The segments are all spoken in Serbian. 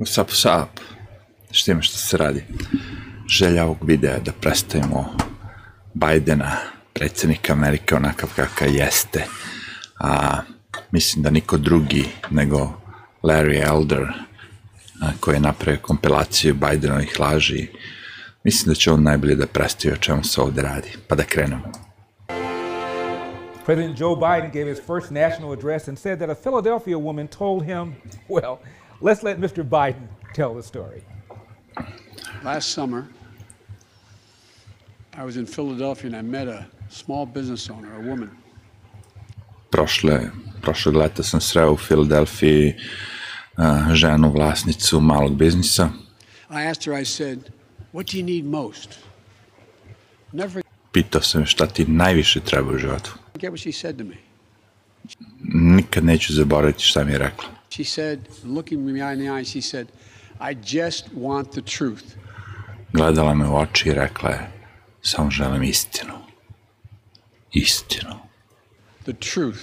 What's up, what's up? Šta ima što se radi? Želja ovog videa je da predstavimo Bidena, predsjednika Amerike, onakav kakav jeste. A, mislim da niko drugi nego Larry Elder, a, koji je napravio kompilaciju Bidenovih laži. Mislim da će on najbolje da predstavi o čemu se ovde radi. Pa da krenemo. President Joe Biden gave his first national address and said that a Philadelphia woman told him, well, let's let Mr. Biden tell the story. Last summer, I was in Philadelphia and I met a small business owner, a woman. Prošle, prošlog leta sam sreo u Filadelfiji a, eh, ženu, vlasnicu malog biznisa. I asked her, I said, What do you need most? Never Pitao sam je šta ti najviše treba u životu. forget what she said to me. Nikad neću zaboraviti šta mi je rekla. She said, looking me in the eye, she said, I just want the truth. Gledala me u oči i rekla je, samo želim istinu. Istinu. The truth.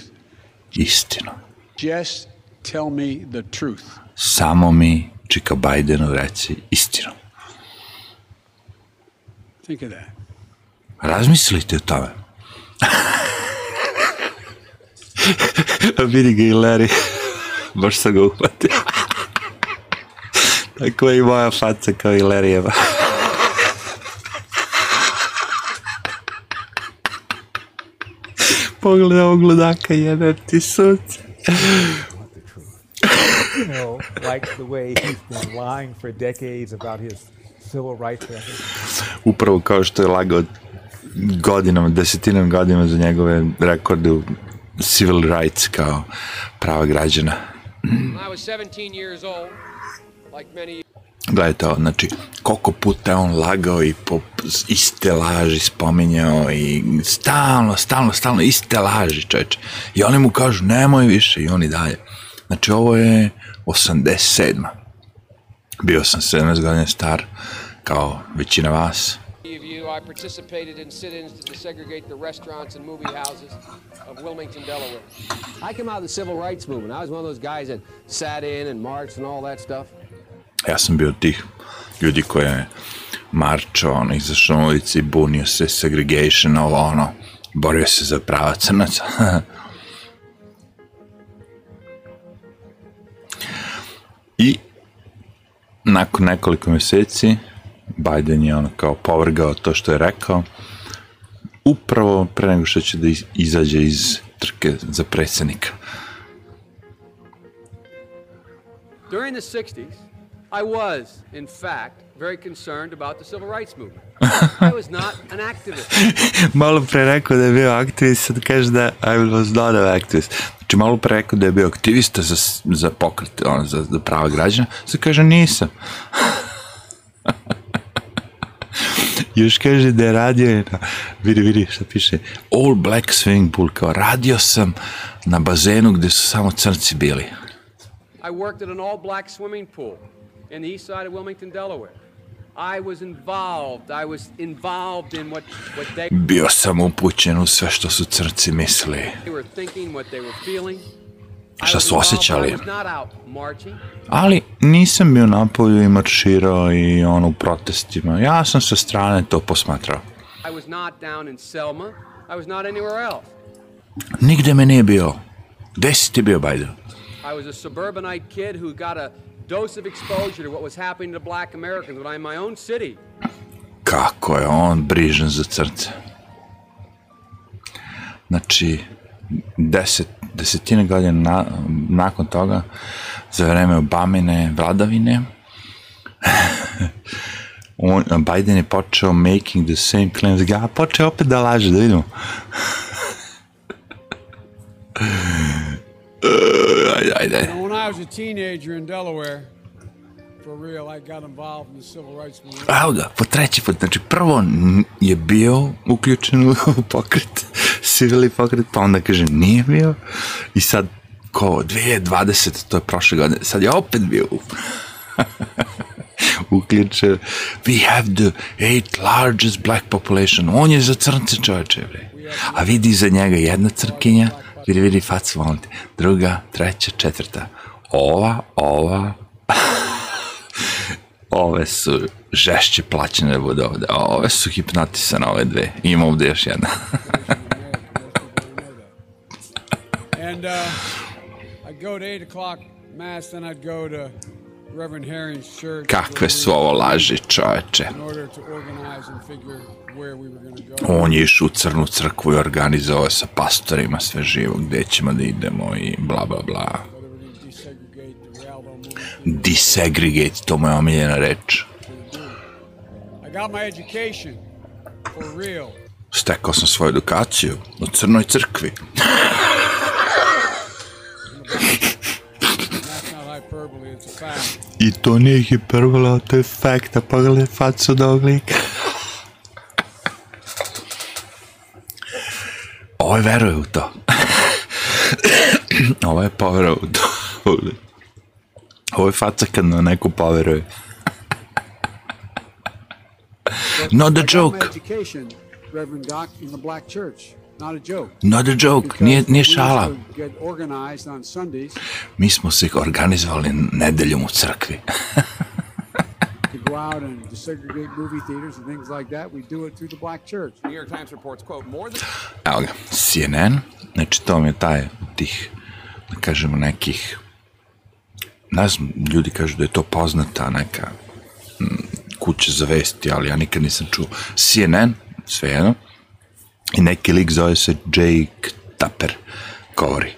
Istinu. Just tell me the truth. Samo mi, čika Bidenu, reci istinu. Think of that. Razmislite o tome. Vidi ga i Larry. Baš sam ga uhvatio. Tako je i moja faca kao i Larryjeva. Pogledaj ovog ludaka, jebe ti sunce. You know, like the way he's been lying for decades about his civil rights. Upravo kao što je lagao godinama, desetinom godinama za njegove rekorde u civil rights kao prava građana. When I was 17 years old, like many Gledajte ovo, znači, koliko puta je on lagao i po iste laži spominjao i stalno, stalno, stalno iste laži, čoveče. I oni mu kažu, nemoj više, i oni dalje. Znači, ovo je 87. Bio sam 17 godina star, kao većina vas. You, I participated in sit-ins to desegregate the restaurants and movie houses of Wilmington, Delaware. I came out of the civil rights movement. I was one of those guys that sat in and marched and all that stuff. Ja sam bio tih ljudi koji je marčao, ono, izašao na ulici, bunio se, segregation, ovo, ono, borio se za prava crnaca. I nakon nekoliko meseci Biden je ono kao povrgao to što je rekao upravo pre nego što će da iz- izađe iz trke za predsjednika. During the 60s, I was, in fact, very concerned about the civil rights movement. I was not an activist. malo pre rekao da je bio aktivist, sad kaže da I was not an activist. Znači malo pre rekao da je bio aktivista za, za pokret, ono, za, za prava građana, sad kaže nisam. Još kaže da je radio je na, vidi, vidi šta piše, all black swimming pool, kao radio sam na bazenu gde su samo crnci bili. I worked at an all-black swimming pool in the east side of Wilmington, Delaware. I was involved. I was involved in what, what they Bio sam upućen u sve što su crnci mislili. were thinking, what they were feeling. Šta su osjećali. Ali nisam bio napolju i marširao i ono u protestima. Ja sam sa strane to posmatrao. Nigde me nije bio. Gde si ti bio, Biden? I was a suburbanite kid who got a dose of exposure to what was happening to black Americans when I'm in my own city. Kako je on brižan za crce. Znači, deset, desetine godina na, nakon toga, za vreme Obamine vladavine, on, Biden je počeo making the same claims. Ja, počeo opet da laže, da vidimo. ajde, ajde. When I was a teenager in Delaware, for real, I got involved in the civil rights movement. Evo ga, po treći put. Znači, prvo je bio uključen u pokret, civilni pokret, pa onda kaže nije bio. I sad, ko, 2020, to je prošle godine, sad je opet bio uključen. We have the eight largest black population. On je za crnce čoveče, bre. A vidi iza njega jedna crkinja, vidi, vidi facu, molim. Druga, treća, četvrta. Ova, ova, ove su žešće plaćene da bude ovde. Ove su hipnotisane, ove dve. Ima ovde još jedna. And uh, I'd go to 8 o'clock Mass, then I'd go to Reverend Herring's church. Kakve su ovo laži, čoveče. On je išao u crnu crkvu i organizovao sa pastorima sve živo, gde ćemo da idemo i bla bla bla. Desegregate to mu je omiljena reč. I got my education for real. Stekao sam svoju edukaciju u crnoj crkvi. I to nije hiperbola, to je fakt, a pogledaj facu ovog lika. Ovo je veruje u to. Ovo je poverao u to. Ovo je faca kad na neku poveruje. Not a joke. Reverend Doc, in the black church. Not a joke. Not a joke. Nije, nije šala. Mi smo se organizovali nedeljom u crkvi. go out and desegregate movie theaters and things like that. We do it through the black church. New York Times reports, quote, more than Evo ga, CNN, znači to mi je taj, tih, da kažemo, nekih, ne znam, ljudi kažu da je to poznata neka kuća za vesti, ali ja nikad nisam čuo. CNN, svejedno, i neki lik zove se Jake Tapper, govori.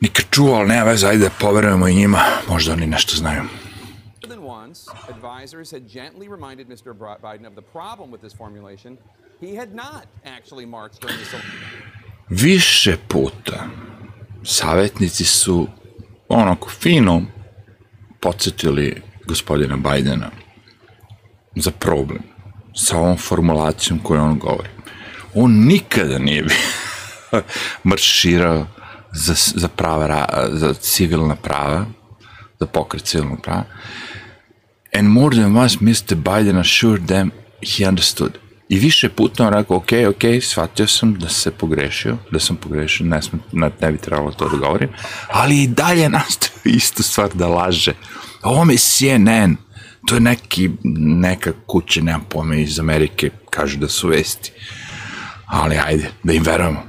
Nikad čuo, ali nema veze, ajde poverujemo i njima, možda oni nešto znaju. advisors had gently reminded Mr. Biden of the problem with this formulation. He had not actually marched during the više puta savjetnici su onako fino podsjetili gospodina Bajdena za problem sa ovom formulacijom koju on govori. On nikada nije bio marširao za, za, prava, ra- za civilna prava, za pokret civilnog prava. And more than once Mr. Biden assured them he understood. I više puta on rekao, ok, ok, shvatio sam da se pogrešio, da sam pogrešio, ne, sam, ne, ne bi trebalo to da govorim, ali i dalje nastavio istu stvar da laže. Ovo je CNN, to je neki, neka kuća, nemam pojma, iz Amerike, kažu da su vesti. Ali ajde, da im verujemo.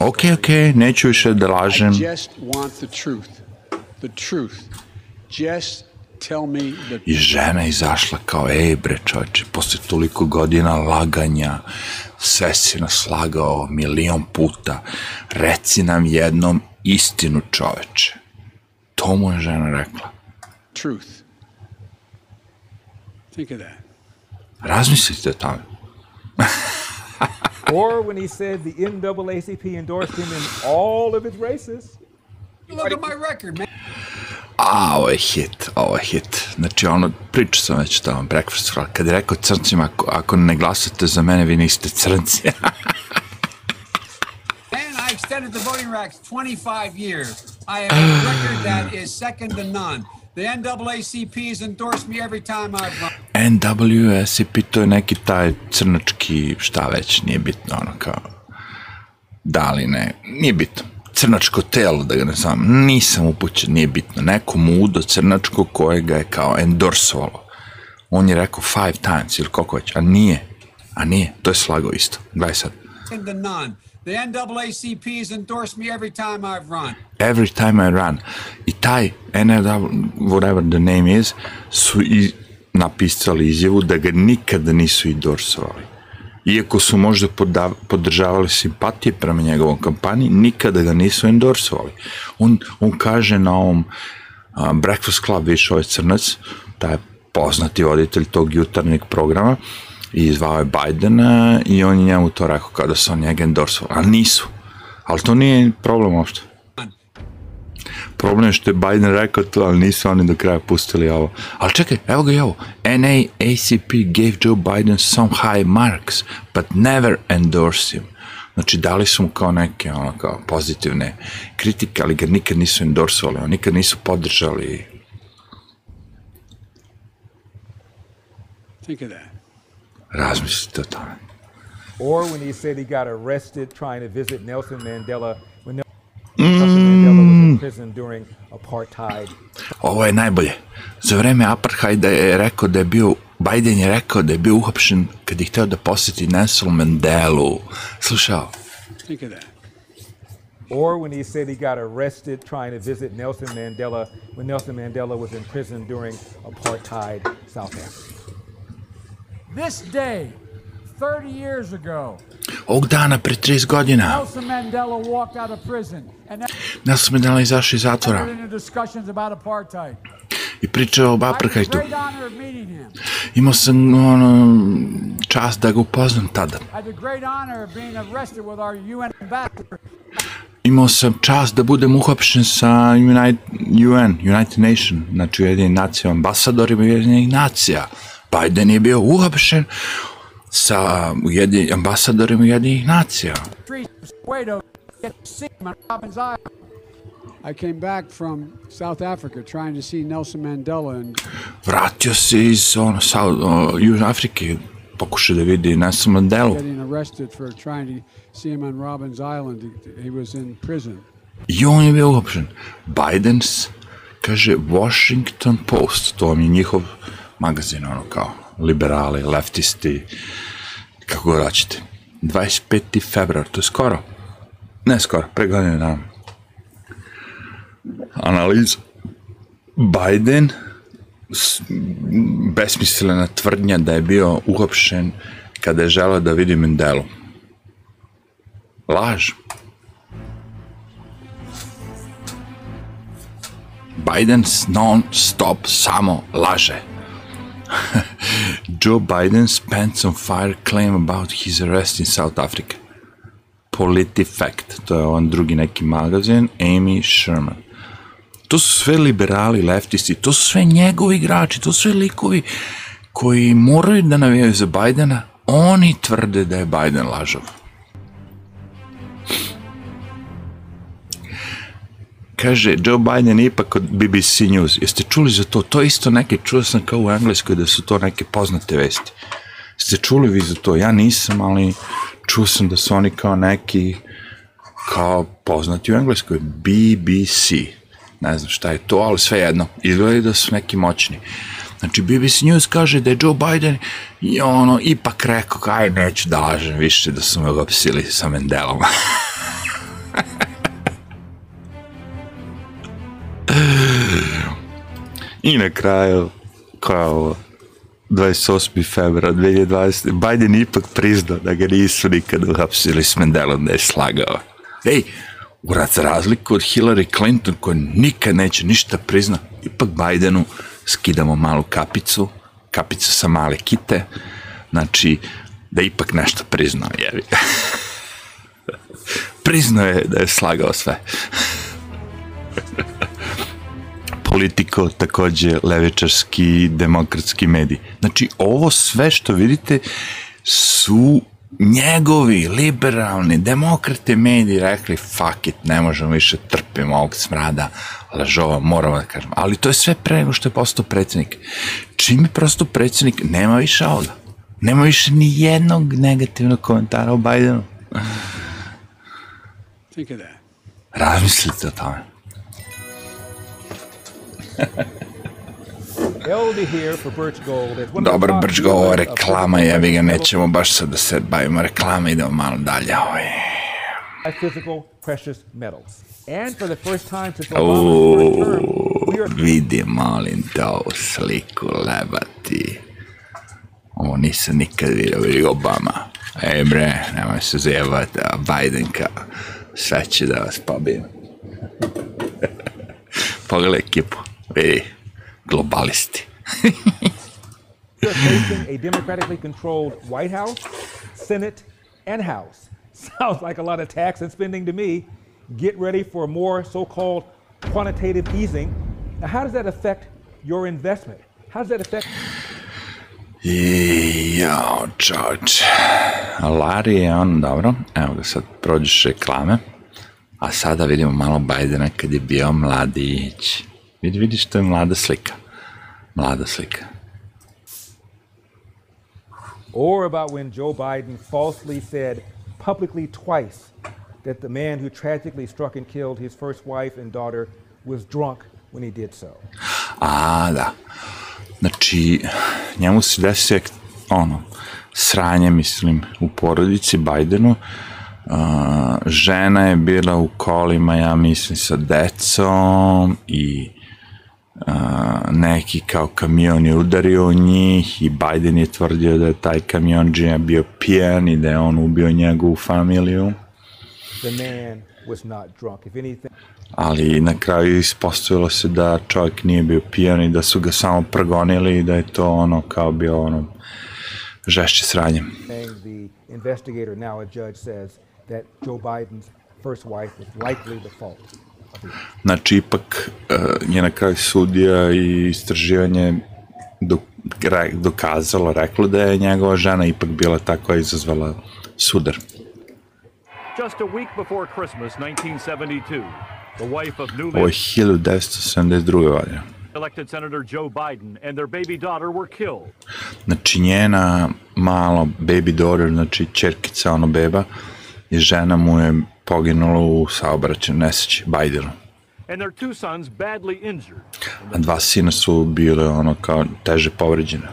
Ok, ok, neću više da lažem. I just want the truth. The truth. Just tell me the I žena je izašla kao, ej bre čovječe, posle toliko godina laganja, sve si nas lagao milion puta, reci nam jednom istinu čoveče. To mu je žena rekla. truth. Think of that. Razmislite o tome. Or when he said the NAACP endorsed him in all of its races. Look at my record, man. A, ovo je hit, ovo je hit. Znači, ono, pričao sam već o tome, Breakfast Club, kad je rekao crncima, ako, ako ne glasate za mene, vi niste crnci. And I extended the voting rights 25 years. I have a record that is second to none. The NAACP has endorsed me every time I've run. NWSP, to je neki taj crnački, šta već, nije bitno, ono kao, da li ne, nije bitno. Crnačko telo, da ga ne znam, nisam upućen, nije bitno. Neko mudo crnačko koje ga je kao endorsovalo. On je rekao five times ili koliko već, a nije, a nije, to je slago isto. Gledaj sad. Second to none. The NAACP has endorsed me every time I've run. every time I run. I taj NRW, whatever the name is, su i napisali izjavu da ga nikada nisu endorsovali. Iako su možda podržavali simpatije prema njegovom kampanji, nikada ga nisu endorsovali. On, on kaže na ovom a, Breakfast Club, više ovaj crnac, taj poznati voditelj tog jutarnjeg programa, i zvao je Bidena i on je njemu to rekao kada su on njega endorsovali, ali nisu. Ali to nije problem uopšte. Problem je što je Biden rekao to, ali nisu oni do kraja pustili ovo. Ali čekaj, evo ga i ovo. NAACP gave Joe Biden some high marks, but never endorsed him. Znači, dali su mu kao neke ono, kao pozitivne kritike, ali ga nikad nisu endorsovali, oni nikad nisu podržali. Think of that. Razmislite o tome. Or when he said he got arrested trying to visit Nelson Mandela when Ovo je najbolje. Za vreme apartheida je rekao da je bio, Biden je rekao da je bio uhapšen kad je hteo da posjeti Nelson Mandelu. Slušao? Think of that. Or when he said he got arrested trying to visit Nelson Mandela when Nelson Mandela was in prison during apartheid South Africa. This day, 30 years ago, Ovog dana, pre 30 godina, Nelson Mandela walked out of prison and Nelson Mandela izašao iz zatvora i pričao o apartheidu. Imao sam ono, čast da ga upoznam tada. Imao sam čast da budem uhapšen sa United, UN, United Nation, znači Ujedinjenih nacija, ambasadorima Ujedinjenih nacija. Biden je bio uhapšen sa um, ujedin, ambasadorima Ujedinjenih nacija. Street of Soweto, get to see him on Robbins Island. I came back from South Africa trying to see Nelson Mandela, and Vratio se iz ono, sa, o, Južne Afrike, pokušao da vidi Nelson Mandelu. getting arrested for trying to see him on Robbins Island. He- was in prison. I on je bio uhapšen. Biden, s- kaže, Washington Post, to vam je njihov magazin, ono kao, liberali, leftisti, kako god hoćete. 25. februar, to je skoro. Ne skoro, pre godine dana. Analiza. Biden, besmislena tvrdnja da je bio uhapšen kada je želeo da vidi Mandelu. Laž. Biden non-stop samo laže. Joe Biden spent some fire claim about his arrest in South Africa. PolitiFact, to je on drugi neki magazin, Amy Sherman. To su sve liberali, leftisti, to su sve njegovi igrači, to su sve likovi koji moraju da navijaju za Bajdena, oni tvrde da je Biden lažov. Kaže, Joe Biden ipak od BBC News. Jeste čuli za to? To isto neke, čuo sam kao u Engleskoj da su to neke poznate vesti. Ste čuli vi za to? Ja nisam, ali čuo sam da su oni kao neki kao poznati u Engleskoj. BBC. Ne znam šta je to, ali sve jedno. Izgledaju da su neki moćni. Znači, BBC News kaže da je Joe Biden i ono, ipak rekao, aj, neću da lažem više da su me opsili sa Mendelom. I na kraju, kao 28. februar 2020. Biden ipak priznao da ga nisu nikad uhapsili s Mendelom da je slagao. Ej, za razliku od Hillary Clinton koja nikad neće ništa prizna, ipak Bidenu skidamo malu kapicu, kapicu sa male kite, znači da ipak nešto priznao, jevi. priznao je da je slagao sve. Politiko, takođe levičarski, demokratski medij. Znači, ovo sve što vidite su njegovi liberalni demokrate mediji rekli fuck it, ne možemo više trpimo ovog smrada lažova, moramo da kažem. Ali to je sve pre nego što je postao predsednik. Čim je prosto predsednik, nema više ovoga. Nema više ni jednog negativnog komentara o Bidenu. Think of that. Razmislite o tome. Top brč go, je reklama, physical jebi ga, nećemo baš sad da se bavimo reklama, idemo malo dalje. Ovaj. are Vidi, molim te ovu sliku lebati. Ovo nisam nikad vidio, vidi Obama. Ej bre, nemoj se zajebati, a Biden kao, sve će da vas pobijem. Pogledaj ekipu, vidi, globalisti. Are facing a democratically controlled White House, Senate, and House. Sounds like a lot of tax and spending to me. Get ready for more so called quantitative easing. Now, how does that affect your investment? How does that affect I, jao, čoč. Larry je on, dobro, evo ga sad prođeš reklame. A sada vidimo malo Bajdena kad je bio mladić. Vidi, vidiš, to je mlada slika. Mlada slika. or about when Joe Biden falsely said publicly twice that the man who tragically struck and killed his first wife and daughter was drunk when he did so. A, da. Znači, njemu se desio ono, sranje, mislim, u porodici Bajdenu. Uh, žena je bila u kolima, ja mislim, sa decom i uh, neki kao kamion je udario u njih i Biden je tvrdio da je taj kamionđija bio pijan i da je on ubio njegovu familiju. The man was not drunk. If anything, ali na kraju ispostavilo se da čovjek nije bio pijan i da su ga samo progonili i da je to ono kao bio ono žešće sranje. investigator, now a judge, says that Joe Biden's first wife was likely the fault. Znači, ipak uh, je na kraju sudija i istraživanje do, re, dokazalo, reklo da je njegova žena ipak bila ta koja je izazvala sudar. Just a week before Christmas 1972, the wife of Ovo je newly 1972. godine. elected Senator Joe Biden and their baby daughter were killed. Znači, njena malo baby daughter, znači čerkica, ono beba, i žena mu je poginula u saobraćaju nesreći Bajdenu. A dva sina su bile ono kao teže povređene.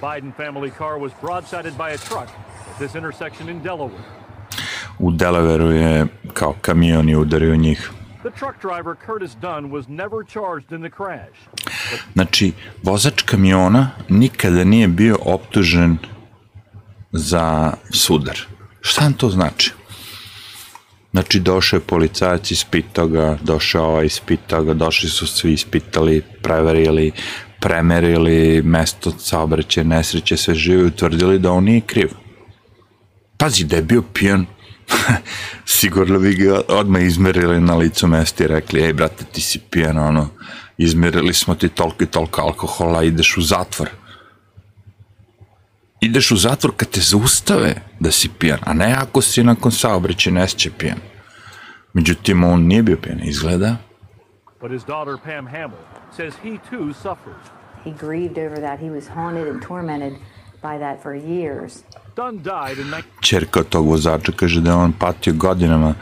Biden family car was broadsided by a truck at this intersection in Delaware. U Delaveru je kao kamion je udario njih. The truck driver Curtis Dunn was never charged in the crash. Znači, vozač kamiona nikada nije bio optužen za sudar. Šta vam to znači? Znači, došao je policajac, ispitao ga, došao ovaj, ispitao ga, došli su svi, ispitali, preverili, premerili mesto saobraćaja, nesreće, sve žive utvrdili da on nije kriv. Pazi, da je bio pijan, sigurno bi ga odmah izmerili na licu mesta i rekli, ej brate, ti si pijan, ono, izmerili smo ti toliko i toliko alkohola, ideš u zatvor. Ideš u zatvor kad te zaustave da si pijan, a ne ako si nakon saobraćaja nesće pijan. Međutim, on nije bio pijan, izgleda. But his daughter Pam Hamill says he too suffered. He grieved over that. He was haunted and tormented by that for years. Dunn died in 19- Čerka tog vozača kaže da je on patio godinama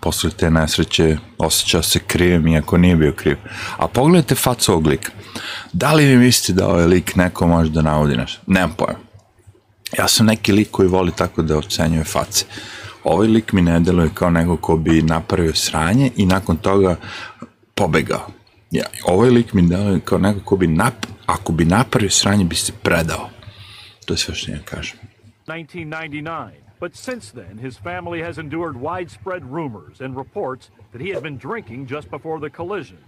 posle te nesreće, osjećao se krivim iako nije bio kriv. A pogledajte facu ovog lika. Da li vi mislite da ovaj lik neko može da navodi nešto? Nemam pojma. Ja sam neki lik koji voli tako da ocenjuje face. Ovaj lik mi ne deluje kao neko ko bi napravio sranje i nakon toga pobegao. Ja, ovaj lik mi deluje kao neko ko bi nap, ako bi napravio sranje bi se predao. To je sve što ja kažem. 1999. But since then, his family has endured widespread rumors and reports that he had been drinking just before the collision.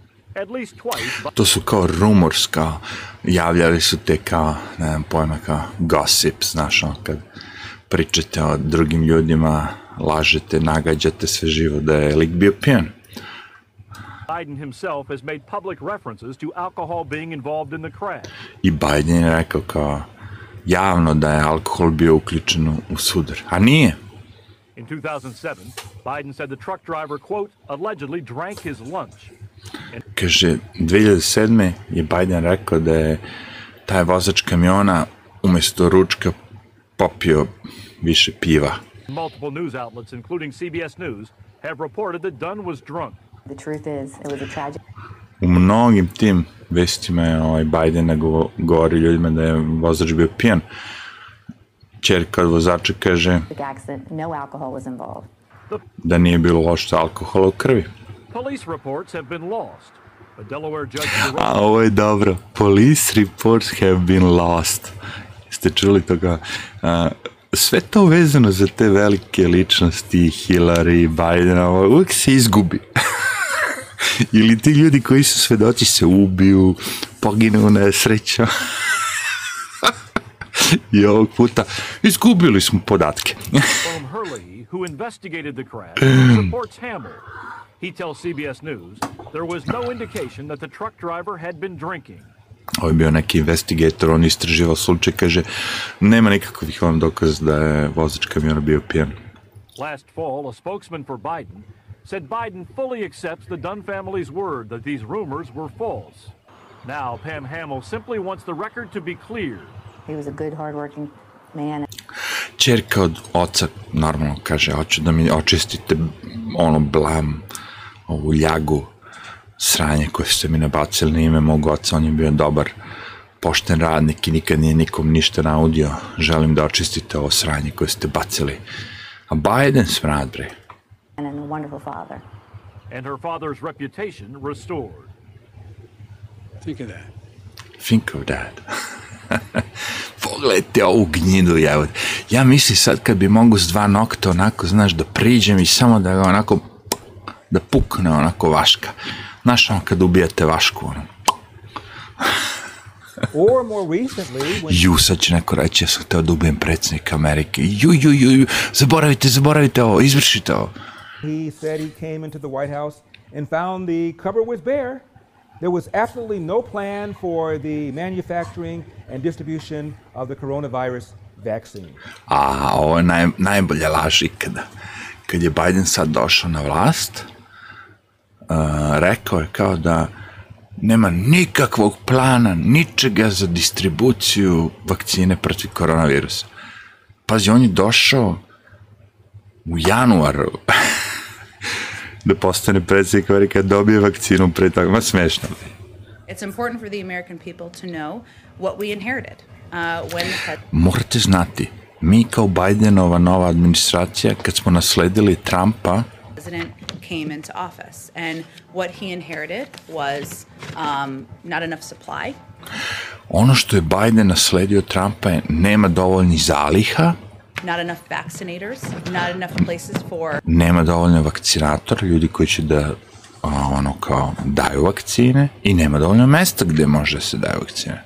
At least twice, to su kao rumors, kao, javljali su te kao, ne znam pojma, kao gossip, znaš, ono, kad pričate o drugim ljudima, lažete, nagađate sve živo, da je lik bio pijan. Biden himself has made public references to alcohol being involved in the crash. I Biden je rekao kao, javno da je alkohol bio uključen u sudar, a nije. In 2007, Biden said the truck driver, quote, allegedly drank his lunch. Kaže, 2007. je Biden rekao da je taj vozač kamiona umesto ručka popio više piva. Multiple news outlets, including CBS News, have reported that Dunn was drunk. The truth is, it was a tragic U mnogim tim vestima je ovaj Biden govori ljudima da je vozač bio pijan. Čerka od vozača kaže da nije bilo loše alkohola u krvi. Police reports have been lost. A Delaware judge A ovo je dobro. Police reports have been lost. Ste čuli toga? A, sve to vezano za te velike ličnosti, Hillary, Bidena, uvijek se izgubi. Ili ti ljudi koji su svedoci se ubiju, poginu u nesreću. I ovog puta izgubili smo podatke. Hurley, who investigated the crash, supports Hamill. He tells CBS News there was no indication that the truck driver had been drinking. Ovo je bio neki investigator, on istraživao slučaj, kaže, nema nikakvih vam dokaza da je vozač kamiona bio pijan. Last fall, a spokesman for Biden said Biden fully accepts the Dunn family's word that these rumors were false. Now, Pam Hamill simply wants the record to be clear. He was a good, hardworking man. čerka od oca normalno kaže, hoću da mi očistite ono blam, ovu ljagu, sranje koje ste mi nabacili na ime mog oca, on je bio dobar, pošten radnik i nikad nije nikom ništa naudio. Želim da očistite ovo sranje koje ste bacili. A Biden smrad, bre. And a wonderful father. And her father's reputation restored. Think of that. Think of that. Pogledajte ovu gnjidu, evo. Ja mislim sad kad bi mogu s dva nokta onako, znaš, da priđem i samo da ga onako, da pukne onako vaška. Znaš, ono kad ubijate vašku, ono. Or more recently, when Ju, sad će neko reći, ja sam hteo da ubijem predsjednika Amerike. Ju, ju, ju, ju, zaboravite, zaboravite ovo, izvršite ovo. he said he came into the White House and found the cupboard was bare. There was absolutely no plan for the manufacturing and distribution of the coronavirus vaccine. A ovo je naj, najbolja laž ikada. Kad je Biden sad došao na vlast, rekao je kao da nema nikakvog plana, ničega za distribuciju vakcine protiv koronavirusa. Pazi, on je došao u januaru da postane predsjednik Amerike, da dobije vakcinu pre toga. Ma smešno. It's important for the American people to know what we inherited uh, when the Morate znati, mi kao Bidenova nova administracija, kad smo nasledili Trumpa, president came into office. And what he inherited was um, not enough supply, ono što je Biden nasledio Trumpa je nema dovoljnih zaliha, not enough vaccinators, not enough places for nema dovoljno vakcinatora, ljudi koji će da a, ono kao daju vakcine i nema dovoljno mesta gde može da se daju vakcine.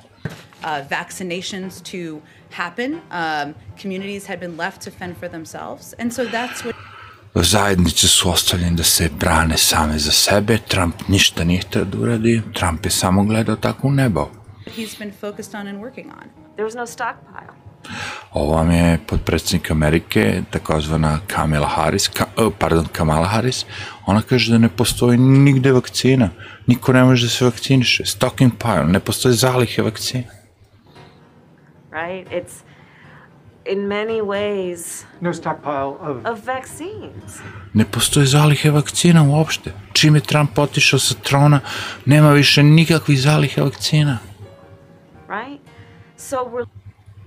uh, vaccinations to happen. Um, communities had been left to fend for themselves. And so that's what Zajednice su ostavljene da se brane same za sebe, Trump ništa nije htio da uradi, Trump je samo gledao tako u nebo. he's been focused on and working on. There was no stockpile. Ovo vam je podpredsjednik Amerike, takozvana Kamala Harris, ka, uh, pardon, Kamala Harris, ona kaže da ne postoji nigde vakcina, niko ne može da se vakciniše, stocking pile, ne postoje zalihe vakcina. right? It's in many ways No stockpile of of vaccines. Ne postoje zalihe vakcina uopšte. Čim je Trump otišao sa trona, nema više nikakvih zalihe vakcina. right? So we're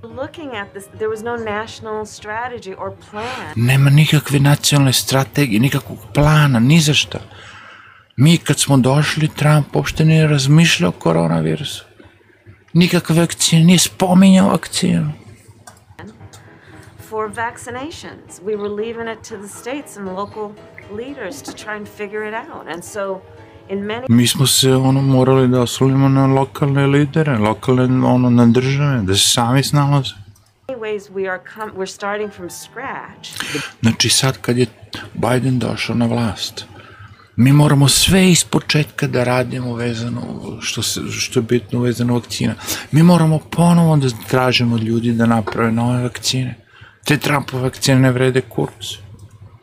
looking at this. There was no national strategy or plan. Nema nikakve nacionalne strategije, nikakvog plana, ni za šta. Mi kad smo došli, Trump uopšte nije razmišljao o koronavirusu. Nikakve vakcine, nije spominjao vakcinu. For vaccinations, we were leaving it to the states and local leaders to try and figure it out. And so, in many Mi smo se ono morali da oslonimo na lokalne lidere, lokalne ono na države, da se sami snalaze. ways, we are com- we're starting from scratch. Znači sad kad je Biden došao na vlast, mi moramo sve iz početka da radimo vezano, što, se, što je bitno vezano vakcina. Mi moramo ponovo da tražimo od ljudi da naprave nove vakcine. Te Trumpove vakcine ne vrede kurcu.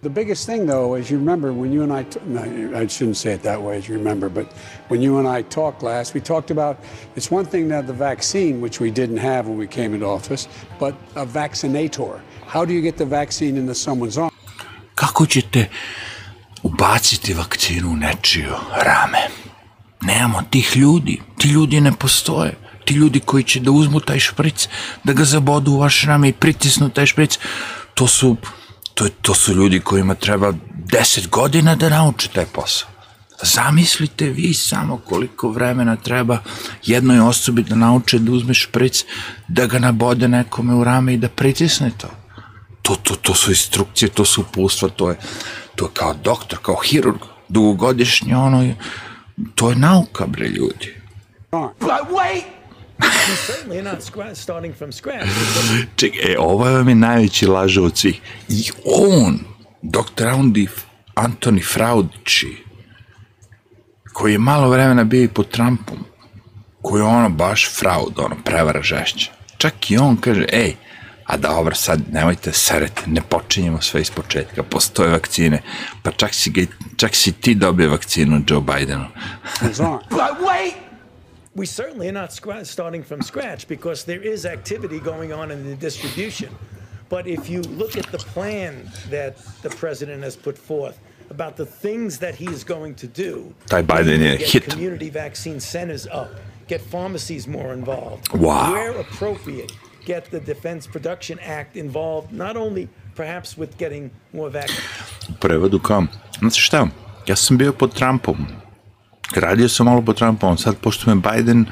The biggest thing, though, as you remember, when you and I, no, I shouldn't say it that way, as you remember, but when you and I talked last, we talked about it's one thing to have the vaccine, which we didn't have when we came into office, but a vaccinator. How do you get the vaccine into someone's arm? Kako ćete ubaciti vakcinu u nečiju rame? Nemamo tih ljudi. Ti ljudi ne postoje. Ti ljudi koji će da uzmu taj špric, da ga zabodu u vaše rame i pritisnu taj špric, to su, to, to su ljudi kojima treba 10 godina da nauče taj posao. Zamislite vi samo koliko vremena treba jednoj osobi da nauče da uzme špric, da ga nabode nekome u rame i da pritisne to. To, to, to su instrukcije, to su upustva, to je, to je kao doktor, kao hirurg, dugogodišnji ono, to je nauka, bre, ljudi. But wait! He's certainly not scra- starting from scratch. Čekaj, e, ovo je najveći lažo od svih. I on, dr. Andy, Antoni Fraudici, koji je malo vremena bio i pod Trumpom, koji je ono baš fraud, ono, prevara žešća. Čak i on kaže, ej, a dobro, sad nemojte serete, ne počinjemo sve iz početka, postoje vakcine, pa čak si, ga, čak si ti dobio vakcinu Joe Bidenu. We certainly are not scra- starting from scratch because there is activity going on in the distribution. But if you look at the plan that the president has put forth about the things that he is going to do, Taj Biden je get hit. community vaccine centers up, get pharmacies more involved. Wow. Where appropriate, get the Defense Production Act involved, not only perhaps with getting more vaccines. Kao, znači šta, ja sam bio pod Trumpom, radio sam malo pod Trumpom, sad pošto me Biden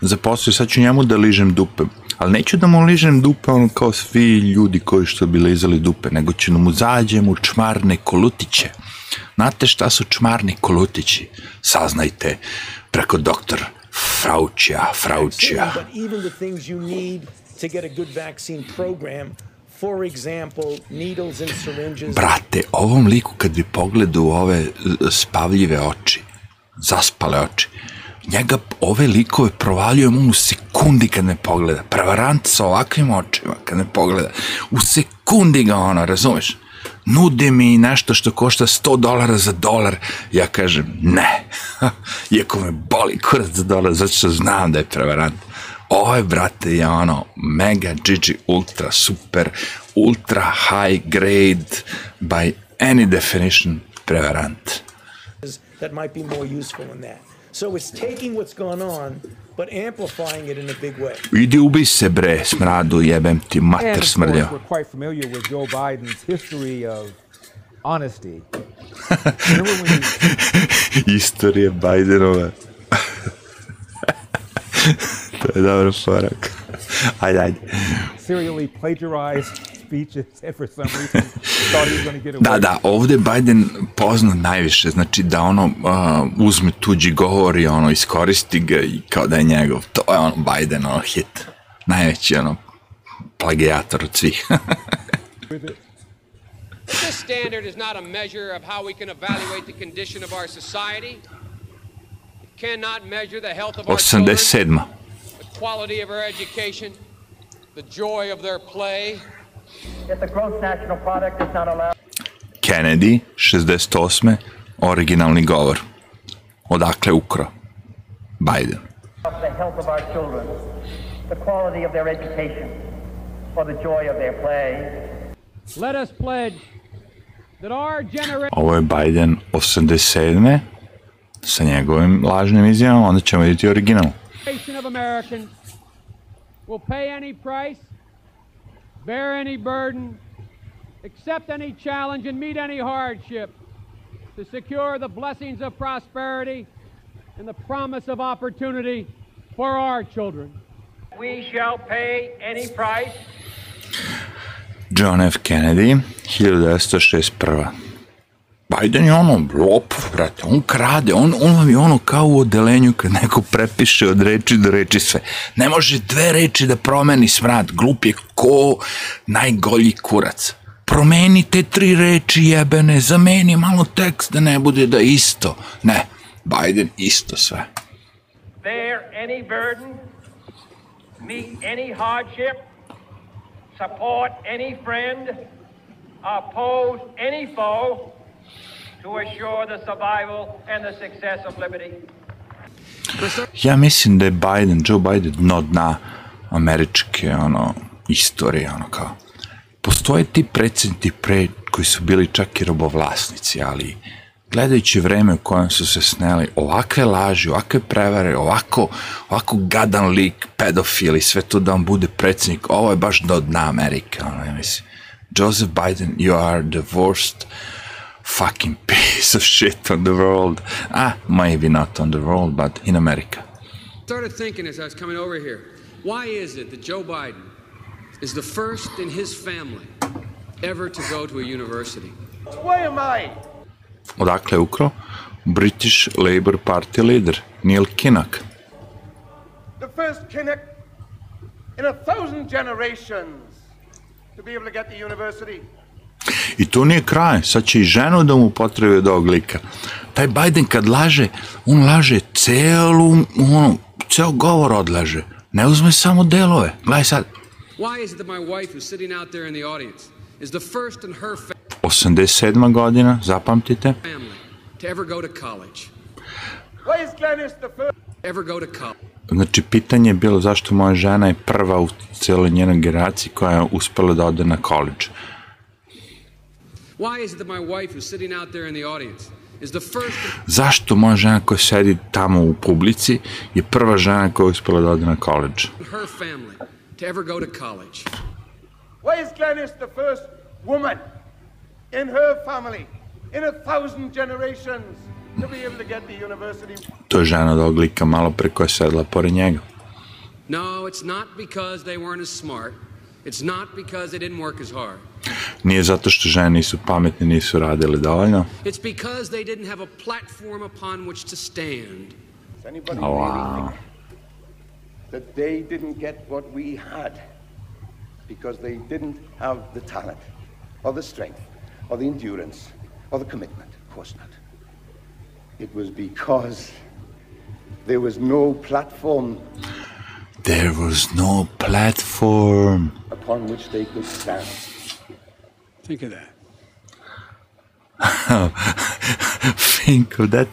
zaposlio, sad ću njemu da ližem dupe. Ali neću da mu ližem dupe ono kao svi ljudi koji što bi lizali dupe, nego ću da mu zađem u čmarne kolutiće. Znate šta su čmarni kolutići? Saznajte preko doktora Fraučija, Fraučija. For example, needles and syringes. Brate, ovom liku kad bi pogledao ove spavljive oči, zaspale oči, njega ove likove provaljujem u sekundi kad me pogleda. Prevarant sa ovakvim očima kad me pogleda. U sekundi ga ono, razumeš? Nudi mi nešto što košta 100 dolara za dolar. Ja kažem ne. Iako me boli kurac za dolar, zato što znam da je prevarant. Ovo je, brate, je ono mega GG ultra super ultra high grade by any definition prevarant. That might be more useful in that. So it's taking what's gone on, but amplifying it in a big way. Idi ubi se bre, smradu, jebem ti, And mater of course, we're quite familiar with Joe Biden's history of honesty. Remember when he Istorija Bidenova. to je dobro porak. Ajde, ajde. serially plagiarized speeches and for some reason thought he was going to get away. Da, da, ovde Biden pozna najviše, znači da ono uh, uzme tuđi govor i ono iskoristi ga i kao da je njegov. To je ono Biden, ono hit. Najveći ono plagijator od svih. This standard is not a measure of how we can evaluate the condition of our society. It cannot measure the health of our children, 87. the quality of our education, the joy of their play. If the gross national product is not allowed. Kennedy, 68. Originalni govor. Odakle ukro? Biden. of the health of our children, the quality of their education, or the joy of their play. Let us pledge that our generation Ovo je Biden 87. sa njegovim lažnim izjavama, onda ćemo vidjeti original. of Americans will pay any price, bear any burden, accept any challenge, and meet any hardship to secure the blessings of prosperity and the promise of opportunity for our children. We shall pay any price. John F. Kennedy, 1961. Biden je ono lopov, brate, on krade, on, on vam je ono kao u odelenju kad neko prepiše od reči do reči sve. Ne može dve reči da promeni smrad, glup je ko najgolji kurac. Promeni te tri reči jebene, zameni malo tekst da ne bude da isto. Ne, Biden isto sve. Bear any burden, meet any hardship, support any friend, oppose any foe to assure the survival and the success of liberty. Ja mislim da je Biden, Joe Biden, dno dna američke ono, istorije, ono kao. Postoje ti predsjednici pre koji su bili čak i robovlasnici, ali gledajući vreme u kojem su se sneli ovakve laži, ovakve prevare, ovako, ovako gadan lik, pedofil i sve to da on bude predsjednik, ovo je baš do dna Amerike, ono, ja mislim. Joseph Biden, you are the worst fucking piece of shit on the world. Ah, maybe not on the world, but in America. Started thinking as I was coming over here, why is it that Joe Biden is the first in his family ever to go to a university? Why am I? Odakle je ukro? British Labour Party leader, Neil Kinnock. The first Kinnock in a thousand generations to be able to get to university. I to nije kraj, sad će i ženu da mu potrebe od ovog lika. Taj Biden kad laže, on laže celu, ono, ceo govor odlaže. Ne uzme samo delove. Gledaj sad, Why is it that my wife, who's sitting out there in the audience, is the first in her fa- 87. godina, zapamtite. family to ever go to college? Why is Glennis the first? ever go to college. Znači, pitanje je bilo zašto moja žena je prva u cijeloj njenoj generaciji koja je uspela da ode na koleđ. Zašto moja žena koja sedi tamo u publici je prva žena koja je uspela da ode na koleđ? in her family to ever go to college? Why is Glenys the first woman in her family in a thousand generations to be able to get the university? To je žena od ovog lika malo pre koja je sedela pored njega. No, it's not because they weren't as smart. It's not because they didn't work as hard. Nije zato što žene nisu pametne, nisu radile dovoljno. It's because they didn't have a platform upon which to stand. Does anybody Oh, really wow. think that they didn't get what we had because they didn't have the talent or the strength or the endurance or the commitment? Of course not. It was because there was no platform There was no platform. Upon which they could stand. Think of that. Think of that.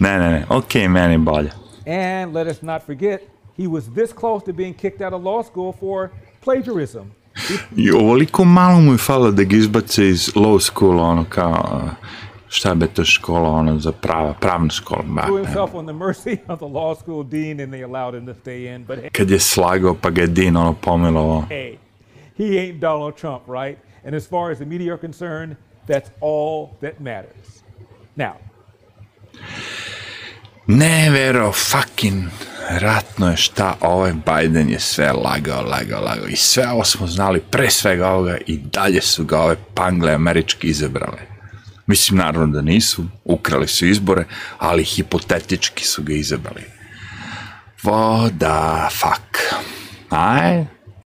Ne, ne, ne. Ok, meni bolje. And let us not forget, he was this close to being kicked out of law school for plagiarism. I ovoliko malo mu je falo da ga izbace iz law school, ono kao, šta be to škola, ono za prava, pravna škola. Ba, himself on the mercy of the law school dean and they allowed him to stay in. But hey, Kad je slagao, pa ga je Dean ono pomilovao. hey, he ain't Donald Trump, right? And as far as the media are concerned, that's all that matters. Now, Nevero fucking ratno je šta ovaj Biden je sve lagao, lagao, lagao. I sve ovo smo znali pre svega ovoga i dalje su ga ove pangle američki izabrale. Mislim, naravno da nisu, ukrali su izbore, ali hipotetički su ga izabrali. Voda, fuck. Aj,